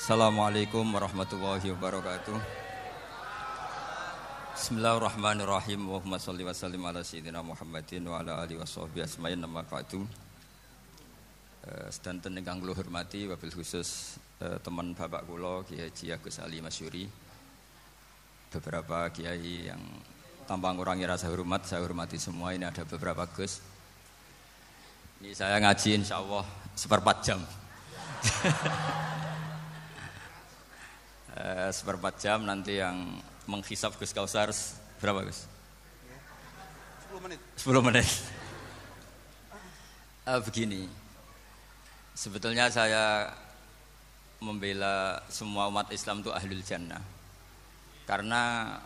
Assalamualaikum warahmatullahi wabarakatuh. Bismillahirrahmanirrahim. Allahumma shalli wa sallim ala sayyidina Muhammadin wa ala alihi washabbihi asma'in nama ba'du. Eh, sedanten ingkang kula hormati wabil khusus eh, teman bapak kula Kiai Haji Agus Ali Masyuri. Beberapa kiai yang tanpa ngurangi rasa hormat, saya hormati semua. Ini ada beberapa Gus. Ini saya ngaji insya Allah seperempat jam. Eh, seperempat jam nanti yang menghisap Gus Kausar berapa Gus? 10 menit. 10 menit. Eh, begini, sebetulnya saya membela semua umat Islam itu ahlul jannah. Karena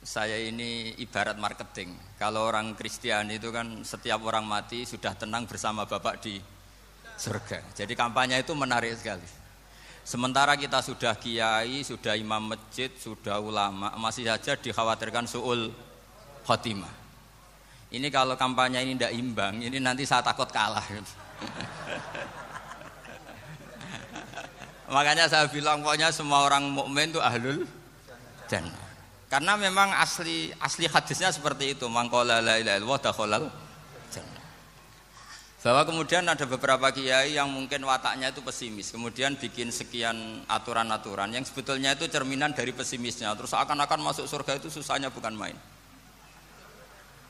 saya ini ibarat marketing. Kalau orang Kristiani itu kan setiap orang mati sudah tenang bersama Bapak di surga. Jadi kampanye itu menarik sekali. Sementara kita sudah kiai, sudah imam masjid, sudah ulama, masih saja dikhawatirkan suul khotimah. Ini kalau kampanye ini tidak imbang, ini nanti saya takut kalah. Makanya saya bilang pokoknya semua orang mukmin itu ahlul jannah. Karena memang asli asli hadisnya seperti itu, mangkola la ilaha illallah. Bahwa kemudian ada beberapa kiai yang mungkin wataknya itu pesimis, kemudian bikin sekian aturan-aturan yang sebetulnya itu cerminan dari pesimisnya. Terus akan-akan masuk surga itu susahnya bukan main.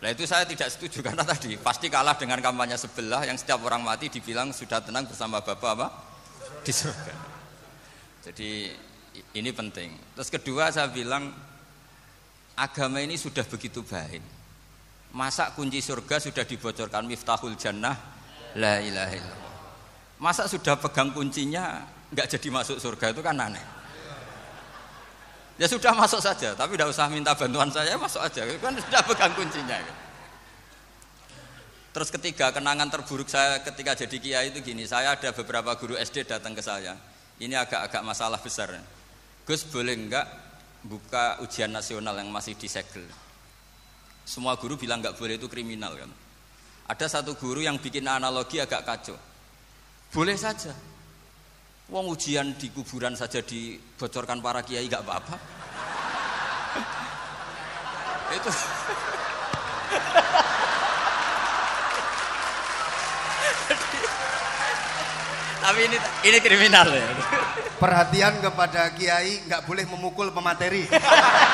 Nah itu saya tidak setuju karena tadi pasti kalah dengan kampanye sebelah yang setiap orang mati dibilang sudah tenang bersama bapak apa di surga. Jadi ini penting. Terus kedua saya bilang agama ini sudah begitu baik. Masa kunci surga sudah dibocorkan miftahul jannah la ilaha illallah. Masa sudah pegang kuncinya nggak jadi masuk surga itu kan aneh. Ya sudah masuk saja, tapi tidak usah minta bantuan saya, masuk aja. Kan sudah pegang kuncinya. Terus ketiga, kenangan terburuk saya ketika jadi kiai itu gini, saya ada beberapa guru SD datang ke saya. Ini agak-agak masalah besar. Gus boleh enggak buka ujian nasional yang masih disegel? Semua guru bilang enggak boleh itu kriminal kan. Ada satu guru yang bikin analogi agak kacau. Boleh saja. Wong ujian di kuburan saja dibocorkan para kiai nggak apa-apa. Itu. Tapi ini ini kriminal ya. Perhatian kepada kiai nggak boleh memukul pemateri.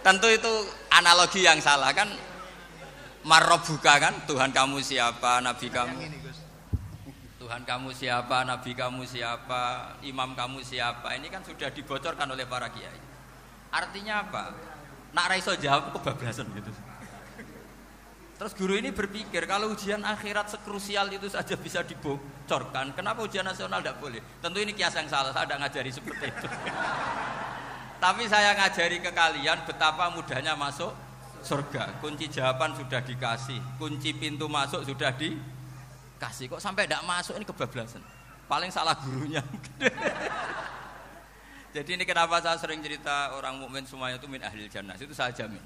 tentu itu analogi yang salah kan? Marrobuka kan? Tuhan kamu siapa nabi kamu? Tuhan kamu siapa nabi kamu siapa imam kamu siapa? Ini kan sudah dibocorkan oleh para kiai. Artinya apa? Nak raiso jawab kebablasan gitu. Terus guru ini berpikir kalau ujian akhirat sekrusial itu saja bisa dibocorkan kenapa ujian nasional tidak boleh? Tentu ini kias yang salah saya tidak ngajari seperti itu tapi saya ngajari ke kalian betapa mudahnya masuk surga. Kunci jawaban sudah dikasih, kunci pintu masuk sudah dikasih. Kok sampai tidak masuk ini kebablasan. Paling salah gurunya. Jadi ini kenapa saya sering cerita orang mukmin semuanya itu min ahli jannah. Itu saya jamin.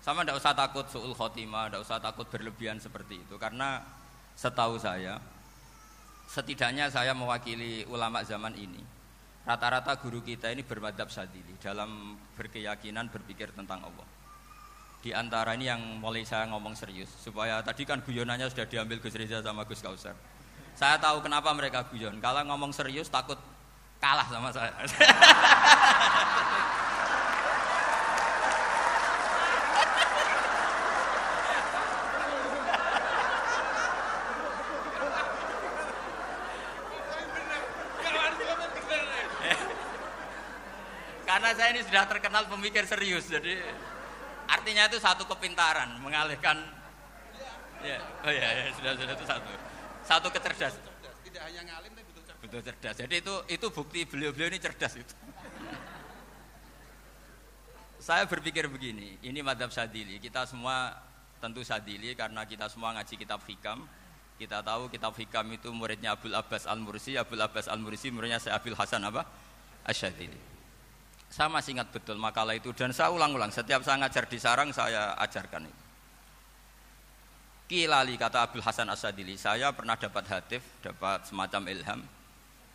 Sama tidak usah takut suul khotimah, tidak usah takut berlebihan seperti itu. Karena setahu saya, setidaknya saya mewakili ulama zaman ini Rata-rata guru kita ini bermadhab sadili dalam berkeyakinan berpikir tentang Allah. Di antara ini yang mulai saya ngomong serius supaya tadi kan guyonannya sudah diambil Gus Reza sama Gus Kausar. Saya tahu kenapa mereka guyon. Kalau ngomong serius takut kalah sama saya. Karena saya ini sudah terkenal pemikir serius, jadi artinya itu satu kepintaran, mengalihkan. Ya, oh ya, ya sudah sudah itu satu, satu kecerdasan. Tidak hanya ngalim tapi betul cerdas. Betul cerdas. Jadi itu itu bukti beliau-beliau ini cerdas itu. Saya berpikir begini, ini madhab sadili. Kita semua tentu sadili karena kita semua ngaji kitab hikam. Kita tahu kitab hikam itu muridnya Abdul Abbas Al-Mursi, Abdul Abbas Al-Mursi muridnya saya Abdul Hasan apa? Asyadili. Saya masih ingat betul makalah itu dan saya ulang-ulang. Setiap saya ngajar di sarang saya ajarkan itu. Kilali kata Abdul Hasan Asadili, saya pernah dapat hatif, dapat semacam ilham.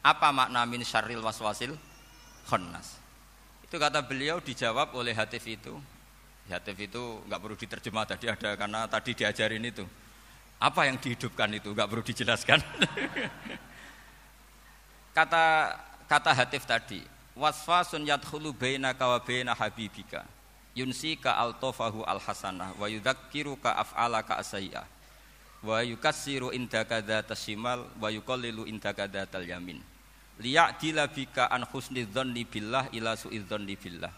Apa makna min syarril waswasil khannas? Itu kata beliau dijawab oleh hatif itu. Hatif itu nggak perlu diterjemah tadi ada karena tadi diajarin itu. Apa yang dihidupkan itu nggak perlu dijelaskan. kata kata hatif tadi, waswasun yadkhulu bainaka wa baina habibika. Yunsi ka altofahu al hasanah wa yudzakiru ka af'ala ka asayya wa yukassiru indaka dzatas shimal wa yuqallilu indaka dzatal yamin. Liya'dila bika an husni billah ila su'idzanni billah.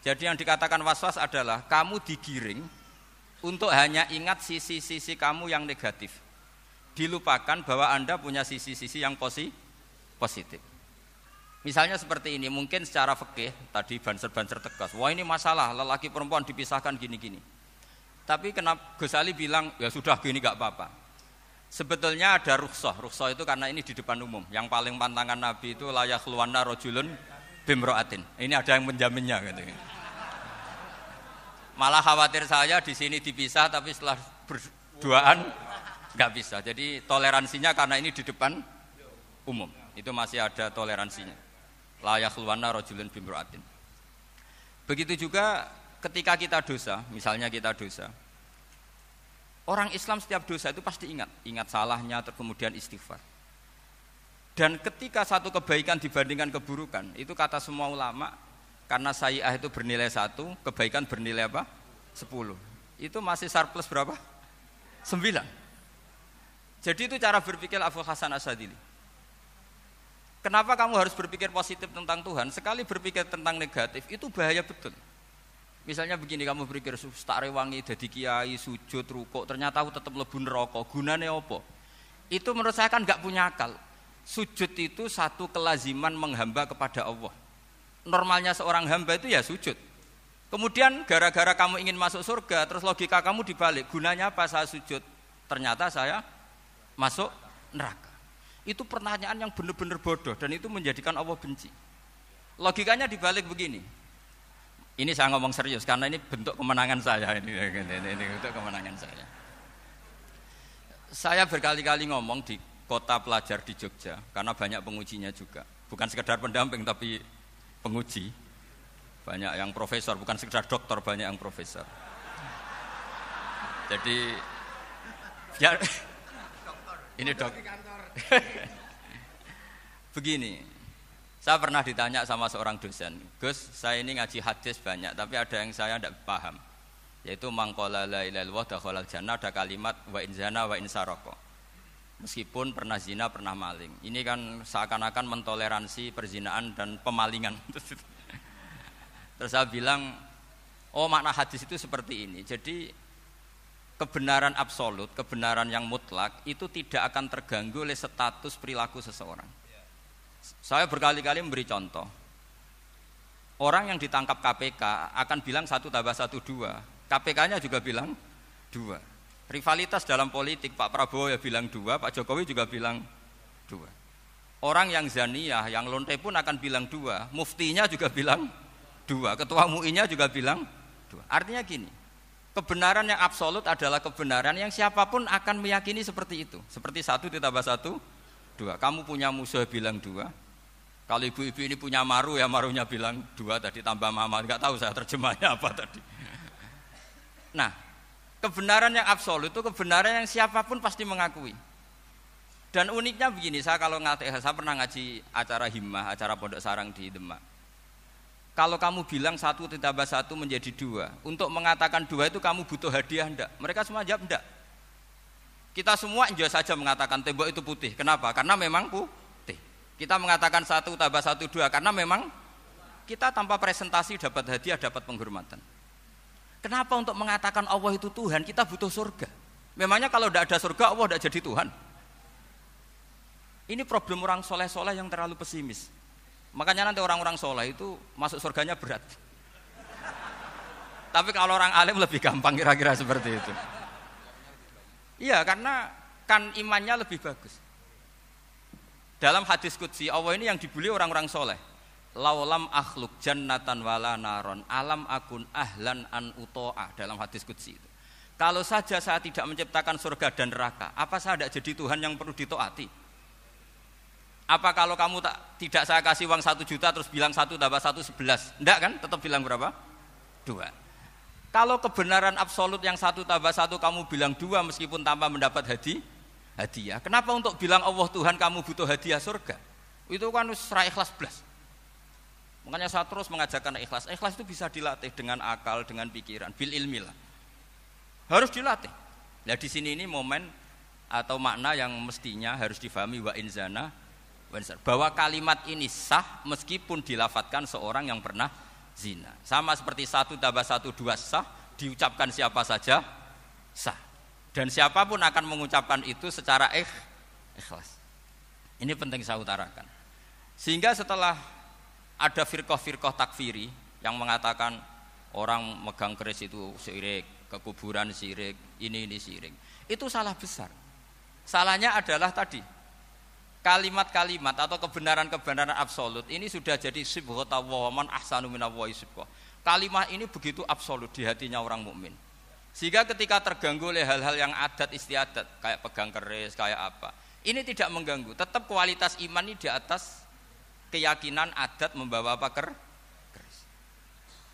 Jadi yang dikatakan waswas adalah kamu digiring untuk hanya ingat sisi-sisi kamu yang negatif. Dilupakan bahwa anda punya sisi-sisi yang positif Misalnya seperti ini, mungkin secara fikih tadi banser-banser tegas, wah ini masalah lelaki perempuan dipisahkan gini-gini. Tapi kenapa Gus Ali bilang ya sudah gini gak apa-apa. Sebetulnya ada rukhsah, rukhsah itu karena ini di depan umum. Yang paling pantangan Nabi itu layak luwana rojulun bimroatin. Ini ada yang menjaminnya gitu. Malah khawatir saya di sini dipisah tapi setelah berduaan nggak bisa. Jadi toleransinya karena ini di depan umum. Itu masih ada toleransinya layak luwana rojulun bimroatin. Begitu juga ketika kita dosa, misalnya kita dosa, orang Islam setiap dosa itu pasti ingat, ingat salahnya, terus kemudian istighfar. Dan ketika satu kebaikan dibandingkan keburukan, itu kata semua ulama, karena sayyah itu bernilai satu, kebaikan bernilai apa? Sepuluh. Itu masih surplus berapa? Sembilan. Jadi itu cara berpikir Abu Hasan Asadili. Kenapa kamu harus berpikir positif tentang Tuhan? Sekali berpikir tentang negatif itu bahaya betul. Misalnya begini kamu berpikir tak rewangi jadi kiai sujud rukuk ternyata aku tetap lebih neraka. Gunanya apa? Itu menurut saya kan nggak punya akal. Sujud itu satu kelaziman menghamba kepada Allah. Normalnya seorang hamba itu ya sujud. Kemudian gara-gara kamu ingin masuk surga, terus logika kamu dibalik. Gunanya apa saya sujud? Ternyata saya masuk neraka. Itu pertanyaan yang benar-benar bodoh dan itu menjadikan Allah benci. Logikanya dibalik begini. Ini saya ngomong serius karena ini bentuk kemenangan saya ini, ini, ini, ini bentuk kemenangan saya. Saya berkali-kali ngomong di kota pelajar di Jogja karena banyak pengujinya juga. Bukan sekedar pendamping tapi penguji. Banyak yang profesor, bukan sekedar dokter, banyak yang profesor. Jadi ya ini dok Begini, saya pernah ditanya sama seorang dosen, Gus, saya ini ngaji hadis banyak, tapi ada yang saya tidak paham, yaitu mangkola la ilaha dakhalal ada kalimat wa inzana wa insaroko. Meskipun pernah zina, pernah maling. Ini kan seakan-akan mentoleransi perzinaan dan pemalingan. Terus saya bilang, oh makna hadis itu seperti ini. Jadi kebenaran absolut, kebenaran yang mutlak itu tidak akan terganggu oleh status perilaku seseorang. Saya berkali-kali memberi contoh. Orang yang ditangkap KPK akan bilang satu tambah satu dua. KPK-nya juga bilang dua. Rivalitas dalam politik Pak Prabowo ya bilang dua, Pak Jokowi juga bilang dua. Orang yang zaniyah, yang lonte pun akan bilang dua. Muftinya juga bilang dua. Ketua MUI-nya juga bilang dua. Artinya gini, kebenaran yang absolut adalah kebenaran yang siapa pun akan meyakini seperti itu. Seperti satu ditambah satu, dua. Kamu punya musuh bilang dua. Kalau ibu-ibu ini punya maru ya marunya bilang dua tadi tambah mama. Enggak tahu saya terjemahnya apa tadi. Nah, kebenaran yang absolut itu kebenaran yang siapa pun pasti mengakui. Dan uniknya begini, saya kalau ngatih, saya pernah ngaji acara himmah, acara pondok sarang di Demak kalau kamu bilang satu ditambah satu menjadi dua, untuk mengatakan dua itu kamu butuh hadiah enggak? Mereka semua jawab enggak. Kita semua enjoy saja mengatakan tembok itu putih. Kenapa? Karena memang putih. Kita mengatakan satu tambah satu dua karena memang kita tanpa presentasi dapat hadiah, dapat penghormatan. Kenapa untuk mengatakan Allah itu Tuhan kita butuh surga? Memangnya kalau tidak ada surga Allah tidak jadi Tuhan? Ini problem orang soleh-soleh yang terlalu pesimis. Makanya nanti orang-orang soleh itu masuk surganya berat. Tapi kalau orang alim lebih gampang kira-kira seperti itu. Iya karena kan imannya lebih bagus. Dalam hadis kudsi Allah ini yang dibuli orang-orang soleh. Laulam akhluk jannatan wala naron alam akun ahlan an utoa dalam hadis kudsi itu. Kalau saja saya tidak menciptakan surga dan neraka, apa saya tidak jadi Tuhan yang perlu ditaati? Apa kalau kamu tak tidak saya kasih uang satu juta terus bilang satu tambah satu sebelas? Enggak kan? Tetap bilang berapa? Dua. Kalau kebenaran absolut yang satu tambah satu kamu bilang dua meskipun tanpa mendapat hadi, hadiah. Kenapa untuk bilang Allah Tuhan kamu butuh hadiah surga? Itu kan serah ikhlas belas. Makanya saya terus mengajarkan ikhlas. Ikhlas itu bisa dilatih dengan akal, dengan pikiran, bil ilmi lah. Harus dilatih. Nah di sini ini momen atau makna yang mestinya harus difahami wa inzana bahwa kalimat ini sah meskipun dilafatkan seorang yang pernah zina. Sama seperti satu tambah satu dua sah diucapkan siapa saja sah. Dan siapa pun akan mengucapkan itu secara ikh, ikhlas. Ini penting saya utarakan. Sehingga setelah ada firqah-firqah takfiri yang mengatakan orang megang keris itu syirik, kekuburan syirik, ini ini syirik. Itu salah besar. Salahnya adalah tadi kalimat-kalimat atau kebenaran-kebenaran absolut ini sudah jadi man ahsanu minallahi Kalimat ini begitu absolut di hatinya orang mukmin. Sehingga ketika terganggu oleh hal-hal yang adat istiadat kayak pegang keris, kayak apa, ini tidak mengganggu. Tetap kualitas iman ini di atas keyakinan adat membawa apa ker?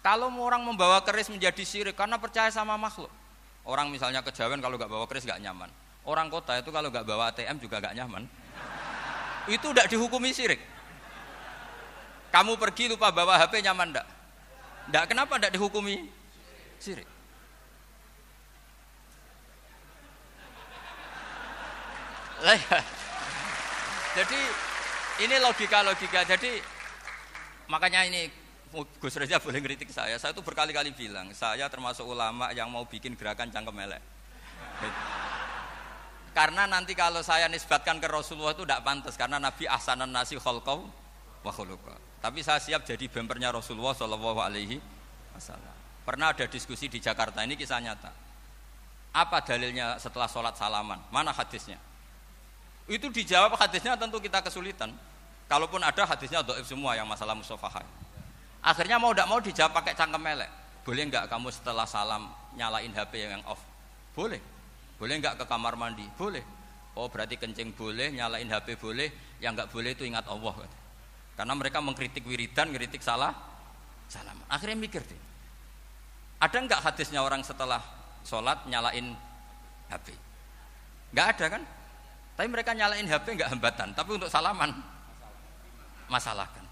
Kalau orang membawa keris menjadi syirik karena percaya sama makhluk. Orang misalnya kejawen kalau nggak bawa keris nggak nyaman. Orang kota itu kalau nggak bawa ATM juga nggak nyaman. Itu tidak dihukumi syirik. Kamu pergi lupa bawa HP nyaman ndak? Ndak kenapa ndak dihukumi syirik? Ya. Jadi ini logika-logika. Jadi makanya ini Gus Reza boleh ngeritik saya. Saya itu berkali-kali bilang, saya termasuk ulama yang mau bikin gerakan cangkem elek. Karena nanti kalau saya nisbatkan ke Rasulullah itu tidak pantas karena Nabi ahsanan nasi kholkau wa Tapi saya siap jadi bempernya Rasulullah Shallallahu Alaihi Wasallam. Pernah ada diskusi di Jakarta ini kisah nyata. Apa dalilnya setelah sholat salaman? Mana hadisnya? Itu dijawab hadisnya tentu kita kesulitan. Kalaupun ada hadisnya doif semua yang masalah musafahah. Akhirnya mau tidak mau dijawab pakai cangkem melek. Boleh nggak kamu setelah salam nyalain HP yang off? Boleh. Boleh nggak ke kamar mandi? Boleh. Oh berarti kencing boleh, nyalain HP boleh, yang nggak boleh itu ingat Allah. Karena mereka mengkritik wiridan, kritik salah, salam. Akhirnya mikir deh. Ada nggak hadisnya orang setelah sholat nyalain HP? Nggak ada kan? Tapi mereka nyalain HP nggak hambatan, tapi untuk salaman masalah kan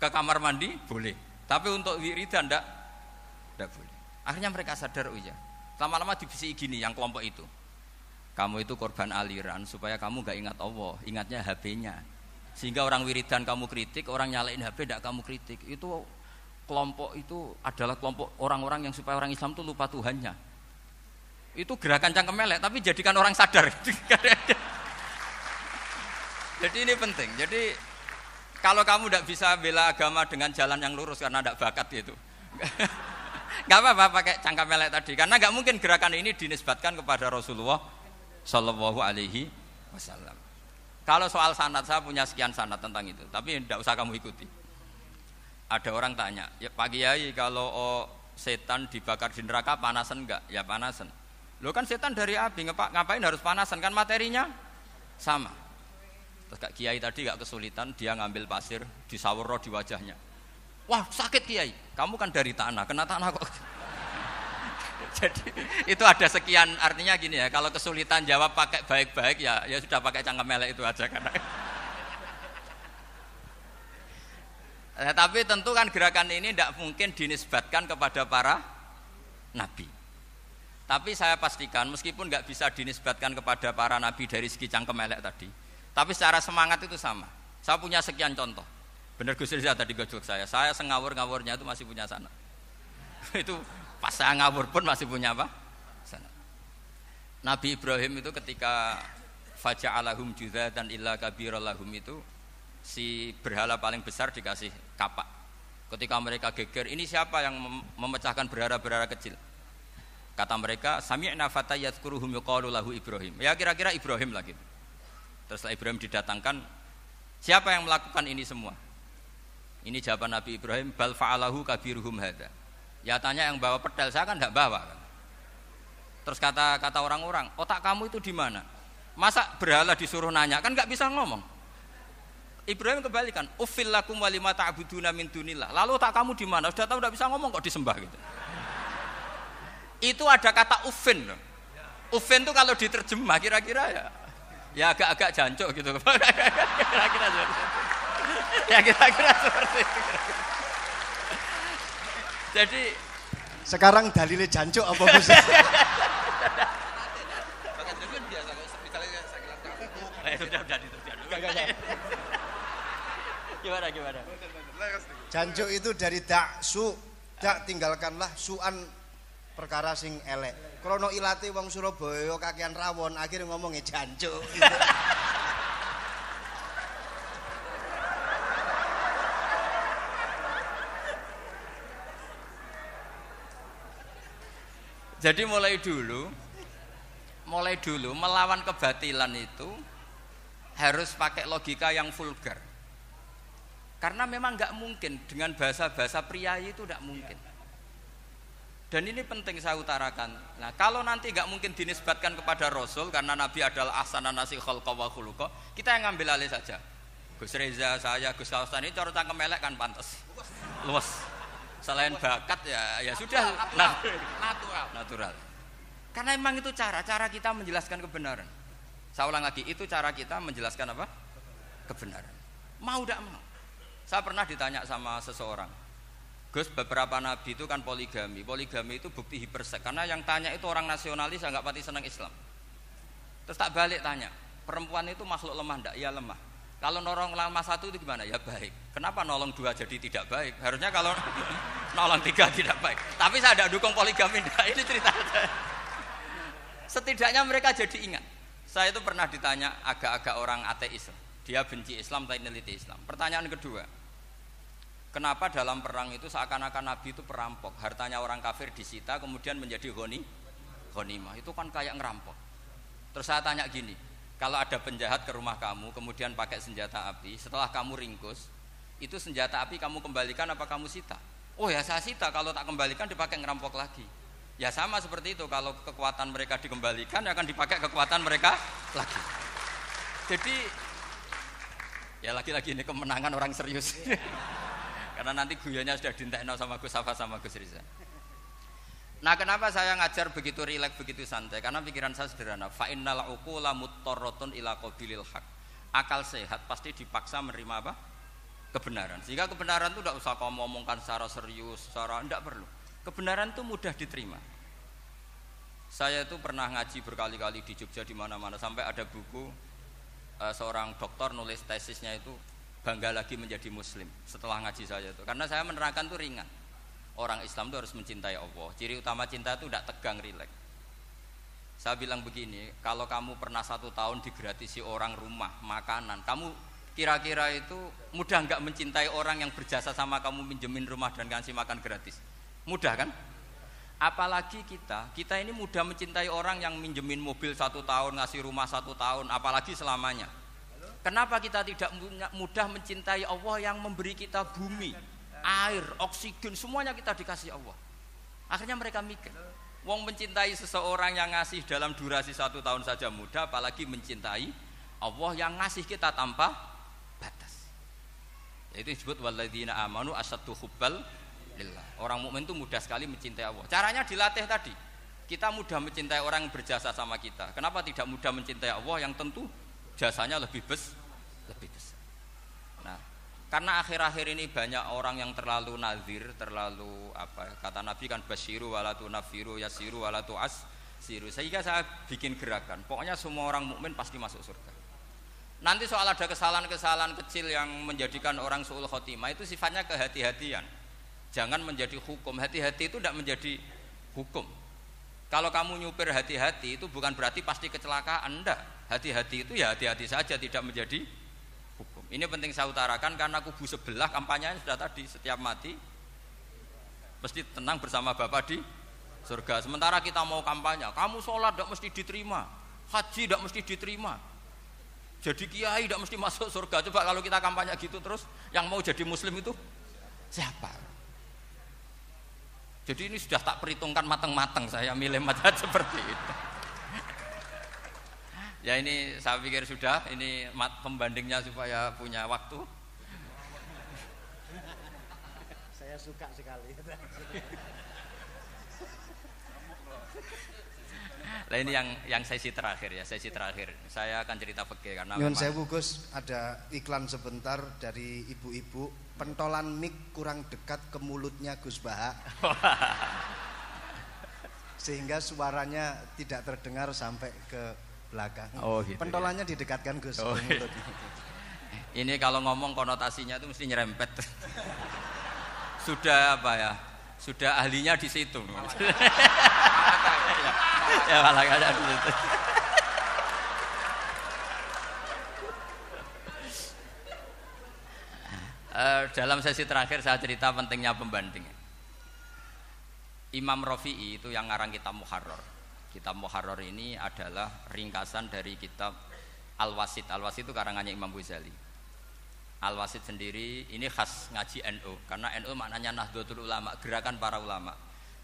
ke kamar mandi boleh tapi untuk wiridan ndak ndak boleh akhirnya mereka sadar oh iya lama-lama dibisi gini yang kelompok itu. Kamu itu korban aliran supaya kamu gak ingat Allah ingatnya HP-nya sehingga orang wiridan kamu kritik orang nyalain HP ndak kamu kritik. Itu kelompok itu adalah kelompok orang-orang yang supaya orang Islam itu lupa Tuhannya. Itu gerakan cangkem melek tapi jadikan orang sadar. Jadi ini penting. Jadi kalau kamu tidak bisa bela agama dengan jalan yang lurus karena tidak bakat gitu. Gak apa-apa pakai cangkap melek tadi karena nggak mungkin gerakan ini dinisbatkan kepada Rasulullah Shallallahu Alaihi Wasallam. Kalau soal sanat saya punya sekian sanat tentang itu, tapi tidak usah kamu ikuti. Ada orang tanya, ya Pak Kiai kalau oh, setan dibakar di neraka panasan enggak? Ya panasan. Lo kan setan dari api, ngapain harus panasan? Kan materinya sama. Terus Kak Kiai tadi gak kesulitan, dia ngambil pasir, disawur di wajahnya. Wah sakit Kiai, kamu kan dari tanah, kena tanah kok. Jadi itu ada sekian artinya gini ya, kalau kesulitan jawab pakai baik-baik ya ya sudah pakai cangkem melek itu aja karena. Nah, tapi tentu kan gerakan ini tidak mungkin dinisbatkan kepada para nabi. Tapi saya pastikan meskipun nggak bisa dinisbatkan kepada para nabi dari segi cangkem melek tadi, tapi secara semangat itu sama. Saya punya sekian contoh. Benar Gus Rizal tadi gojok saya. Saya sengawur-ngawurnya itu masih punya sana. itu pas saya ngawur pun masih punya apa? Sana. Nabi Ibrahim itu ketika faja'alahum dan illa kabiralahum itu si berhala paling besar dikasih kapak. Ketika mereka geger, ini siapa yang memecahkan berhala-berhala kecil? Kata mereka, sami'na fatayat kuruhum lahu Ibrahim. Ya kira-kira Ibrahim lagi. Terus Ibrahim didatangkan, siapa yang melakukan ini semua? Ini jawaban Nabi Ibrahim, bal fa'alahu kabiruhum hada. Ya tanya yang bawa pedal, saya kan tidak bawa. Kan? Terus kata kata orang-orang, otak kamu itu di mana? Masa berhala disuruh nanya kan nggak bisa ngomong. Ibrahim kembalikan, ufil lakum walima ta'buduna min dunillah. Lalu otak kamu di mana? Sudah tahu nggak bisa ngomong kok disembah gitu. Itu ada kata ufin. Ufin itu kalau diterjemah kira-kira ya ya agak-agak jancuk gitu. kira-kira itu. Ya kira-kira seperti itu. Jadi Sekarang dalilnya jancuk apa Gus? Eh, sudah sudah diterjemah. Gimana gimana? jancuk itu dari dak su. Dak tinggalkanlah suan perkara sing elek. Krono ilate wong Surabaya kakean rawon akhirnya ngomongnya jancuk. Gitu. Jadi mulai dulu, mulai dulu melawan kebatilan itu harus pakai logika yang vulgar. Karena memang nggak mungkin dengan bahasa-bahasa priayi itu tidak mungkin. Dan ini penting saya utarakan. Nah, kalau nanti nggak mungkin dinisbatkan kepada Rasul karena Nabi adalah ahsanan nasi khalqa wa khuluqa, kita yang ngambil alih saja. Gus Reza, saya, Gus Kaustan ini cara melek kan pantas. Luas. Selain bakat ya ya sudah nah, natural. natural. Karena memang itu cara cara kita menjelaskan kebenaran. Saya ulang lagi, itu cara kita menjelaskan apa? Kebenaran. Mau tidak mau. Saya pernah ditanya sama seseorang, Gus beberapa nabi itu kan poligami. Poligami itu bukti hipersek. Karena yang tanya itu orang nasionalis yang nggak pati senang Islam. Terus tak balik tanya, perempuan itu makhluk lemah ndak? Ya lemah. Kalau nolong lama satu itu gimana? Ya baik. Kenapa nolong dua jadi tidak baik? Harusnya kalau nolong tiga tidak baik. Tapi saya tidak dukung poligami. Nah, ini cerita saya. Setidaknya mereka jadi ingat. Saya itu pernah ditanya agak-agak orang ateis. Dia benci Islam tapi neliti Islam. Pertanyaan kedua, Kenapa dalam perang itu seakan-akan Nabi itu perampok, hartanya orang kafir disita kemudian menjadi goni, ghanimah. Itu kan kayak ngerampok. Terus saya tanya gini, kalau ada penjahat ke rumah kamu kemudian pakai senjata api, setelah kamu ringkus, itu senjata api kamu kembalikan apa kamu sita? Oh ya saya sita, kalau tak kembalikan dipakai ngerampok lagi. Ya sama seperti itu, kalau kekuatan mereka dikembalikan akan dipakai kekuatan mereka lagi. Jadi ya lagi-lagi ini kemenangan orang serius. Karena nanti guyonnya sudah dintekno sama Gus Safa sama Gus Riza. Nah, kenapa saya ngajar begitu rileks, begitu santai? Karena pikiran saya sederhana. Fa innal uqula ila qabilil haq. Akal sehat pasti dipaksa menerima apa? Kebenaran. Sehingga kebenaran itu tidak usah kamu ngomongkan secara serius, secara tidak perlu. Kebenaran itu mudah diterima. Saya itu pernah ngaji berkali-kali di Jogja di mana-mana sampai ada buku uh, seorang dokter nulis tesisnya itu bangga lagi menjadi muslim setelah ngaji saya itu karena saya menerangkan itu ringan orang Islam itu harus mencintai Allah. Ciri utama cinta itu tidak tegang rileks. Saya bilang begini kalau kamu pernah satu tahun digratisi orang rumah makanan kamu kira-kira itu mudah nggak mencintai orang yang berjasa sama kamu minjemin rumah dan kasih makan gratis? Mudah kan? Apalagi kita. Kita ini mudah mencintai orang yang minjemin mobil satu tahun ngasih rumah satu tahun apalagi selamanya. Kenapa kita tidak mudah mencintai Allah yang memberi kita bumi, air, oksigen, semuanya kita dikasih Allah. Akhirnya mereka mikir, Wong mencintai seseorang yang ngasih dalam durasi satu tahun saja mudah, apalagi mencintai Allah yang ngasih kita tanpa batas. Itu disebut waladina amanu asatu hubbal lillah. Orang mukmin itu mudah sekali mencintai Allah. Caranya dilatih tadi. Kita mudah mencintai orang yang berjasa sama kita. Kenapa tidak mudah mencintai Allah yang tentu jasanya lebih bes lebih besar. Karena akhir-akhir ini banyak orang yang terlalu nazir, terlalu apa kata Nabi kan basiru walatu nafiru yasiru walatu as siru. Sehingga saya bikin gerakan. Pokoknya semua orang mukmin pasti masuk surga. Nanti soal ada kesalahan-kesalahan kecil yang menjadikan orang suul khotimah itu sifatnya kehati-hatian. Jangan menjadi hukum. Hati-hati itu tidak menjadi hukum. Kalau kamu nyupir hati-hati itu bukan berarti pasti kecelakaan, enggak hati-hati itu ya hati-hati saja tidak menjadi. Ini penting saya utarakan karena kubu sebelah kampanyenya sudah tadi setiap mati mesti tenang bersama Bapak di surga. Sementara kita mau kampanye, kamu sholat tidak mesti diterima, haji tidak mesti diterima, jadi kiai tidak mesti masuk surga. Coba kalau kita kampanye gitu terus, yang mau jadi muslim itu siapa? Jadi ini sudah tak perhitungkan matang-matang saya milih madzhab seperti itu. Ya ini saya pikir sudah, ini pembandingnya supaya punya waktu. Saya suka sekali. Nah ini yang yang sesi terakhir ya, sesi terakhir. Saya akan cerita fikih karena Nyun saya Gus, ada iklan sebentar dari ibu-ibu, pentolan mic kurang dekat ke mulutnya Gus Baha. Sehingga suaranya tidak terdengar sampai ke belakang. Oh gitu. Ya. Pentolannya ya. didekatkan Gus oh, mulut. Ini kalau ngomong konotasinya itu mesti nyerempet. Sudah apa ya? Sudah ahlinya di situ. ya malah ada di situ. Uh, dalam sesi terakhir saya cerita pentingnya pembanding. Imam Rafi'i itu yang ngarang kitab Muharrar. Kitab Muharrar ini adalah ringkasan dari kitab Al-Wasid. Al-Wasid itu karangannya Imam Ghazali. Al-Wasid sendiri ini khas ngaji NU karena NU maknanya Nahdlatul Ulama, gerakan para ulama.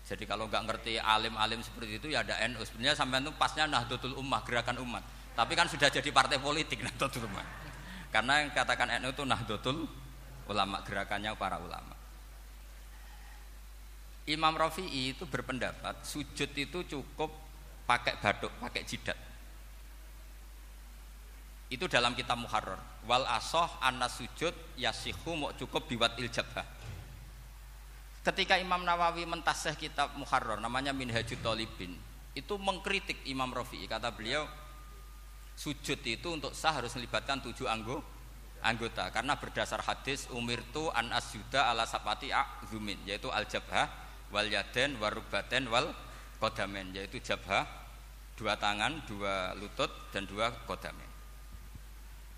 Jadi kalau nggak ngerti alim-alim seperti itu ya ada NU. Sebenarnya sampai itu pasnya Nahdlatul Ummah, gerakan umat. Tapi kan sudah jadi partai politik Nahdlatul Ummah. Karena yang katakan NU itu Nahdlatul Ulama, gerakannya para ulama. Imam Rafi'i itu berpendapat sujud itu cukup pakai baduk, pakai jidat. Itu dalam kitab Muharrar. Wal asoh anna sujud yasihu mau cukup biwat iljabah ketika Imam Nawawi mentaseh kitab Muharrar namanya Minhajut Talibin itu mengkritik Imam Rafi'i kata beliau sujud itu untuk sah harus melibatkan tujuh anggo, anggota karena berdasar hadis umirtu an asyuda ala sapati zumin yaitu al jabhah wal yaden warubaten wal kodamen yaitu jabhah dua tangan dua lutut dan dua kodamen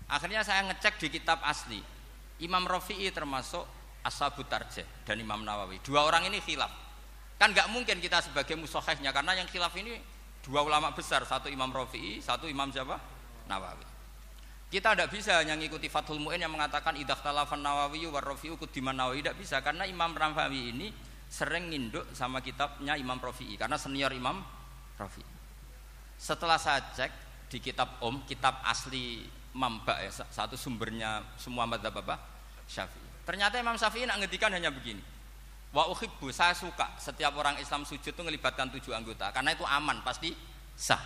akhirnya saya ngecek di kitab asli Imam Rafi'i termasuk Ashabut Tarjeh dan Imam Nawawi. Dua orang ini khilaf. Kan nggak mungkin kita sebagai musohehnya karena yang khilaf ini dua ulama besar, satu Imam Rafi'i, satu Imam siapa? Nawawi. Kita tidak bisa hanya ngikuti Fathul Mu'in yang mengatakan idah talafan Nawawi war Rafi'u kudiman Nawawi tidak bisa karena Imam Nawawi ini sering nginduk sama kitabnya Imam Rafi'i karena senior Imam Rafi'i. Setelah saya cek di kitab Om, kitab asli Mamba ya, satu sumbernya semua madzhab apa? Syafi'i. Ternyata Imam Syafi'i nak ngedikan hanya begini. Wa uhibbu, saya suka setiap orang Islam sujud itu melibatkan tujuh anggota karena itu aman, pasti sah.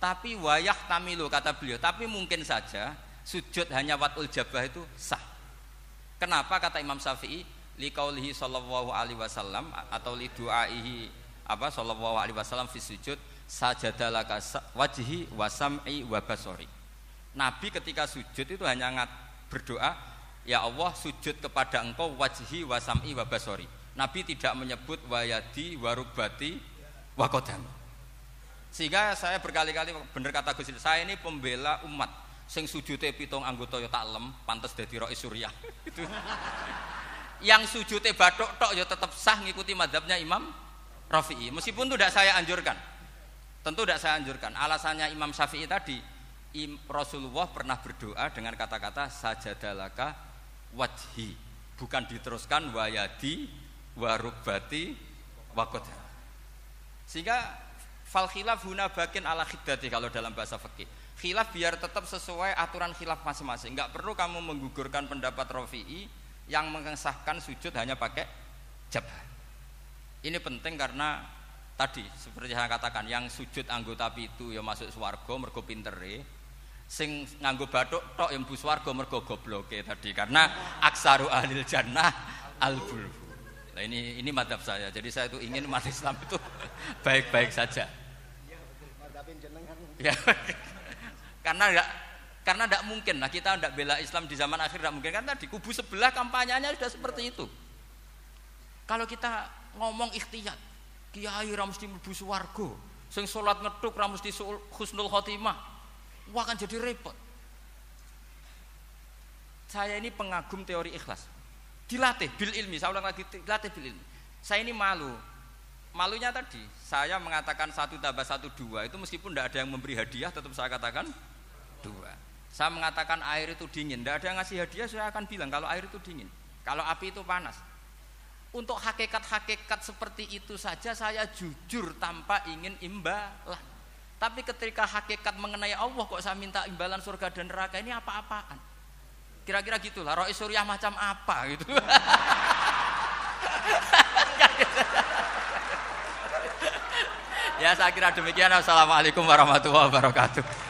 Tapi wayah tamilu kata beliau, tapi mungkin saja sujud hanya watul jabah itu sah. Kenapa kata Imam Syafi'i? Liqaulihi sallallahu alaihi wasallam atau li du'aihi apa sallallahu alaihi wasallam fi sujud sajadalaka wajhi wa sam'i wa basori. Nabi ketika sujud itu hanya ngat berdoa ya Allah sujud kepada engkau wajhi wasam'i wabasori Nabi tidak menyebut wayadi warubati wakodam sehingga saya berkali-kali benar kata Gus saya ini pembela umat. Sing sujudnya pitung anggota ya tak lem pantas jadi rois suryah. Itu yang sujudnya batok tok ya tetap sah ngikuti madhabnya Imam Rafi'i. Meskipun itu tidak saya anjurkan. Tentu tidak saya anjurkan. Alasannya Imam Syafi'i tadi Rasulullah pernah berdoa dengan kata-kata sajadalaka wajhi. Bukan diteruskan wayadi warubati wakoda sehingga fal khilaf huna bakin ala khidati kalau dalam bahasa fikih khilaf biar tetap sesuai aturan khilaf masing-masing. Nggak perlu kamu menggugurkan pendapat Rafi'i yang mengesahkan sujud hanya pakai jabah ini penting karena tadi seperti saya katakan yang sujud anggota itu ya masuk swargo mergo pintere sing nganggo batuk tok yang bus warga mergo gobloke tadi karena aksaru ahlil jannah al bulbu. Nah ini ini madhab saya. Jadi saya itu ingin umat Islam itu baik-baik saja. Ya, karena enggak karena tidak mungkin lah kita tidak bela Islam di zaman akhir tidak mungkin kan tadi kubu sebelah kampanyenya sudah seperti itu. Kalau kita ngomong ikhtiyat, kiai ra mesti mlebu swarga, sing salat ngethuk ra mesti husnul khotimah. Wah akan jadi repot. Saya ini pengagum teori ikhlas. Dilatih bil ilmi, saya ulang lagi dilatih bil ilmi. Saya ini malu. Malunya tadi, saya mengatakan satu tambah satu dua itu meskipun tidak ada yang memberi hadiah, tetap saya katakan dua. Saya mengatakan air itu dingin, tidak ada yang ngasih hadiah, saya akan bilang kalau air itu dingin. Kalau api itu panas. untuk hakikat-hakikat seperti itu saja saya jujur tanpa ingin imbalan. Tapi ketika hakikat mengenai Allah kok saya minta imbalan surga dan neraka ini apa-apaan? Kira-kira gitulah. Roh Suriah macam apa gitu. ya saya kira demikian. Assalamualaikum warahmatullahi wabarakatuh.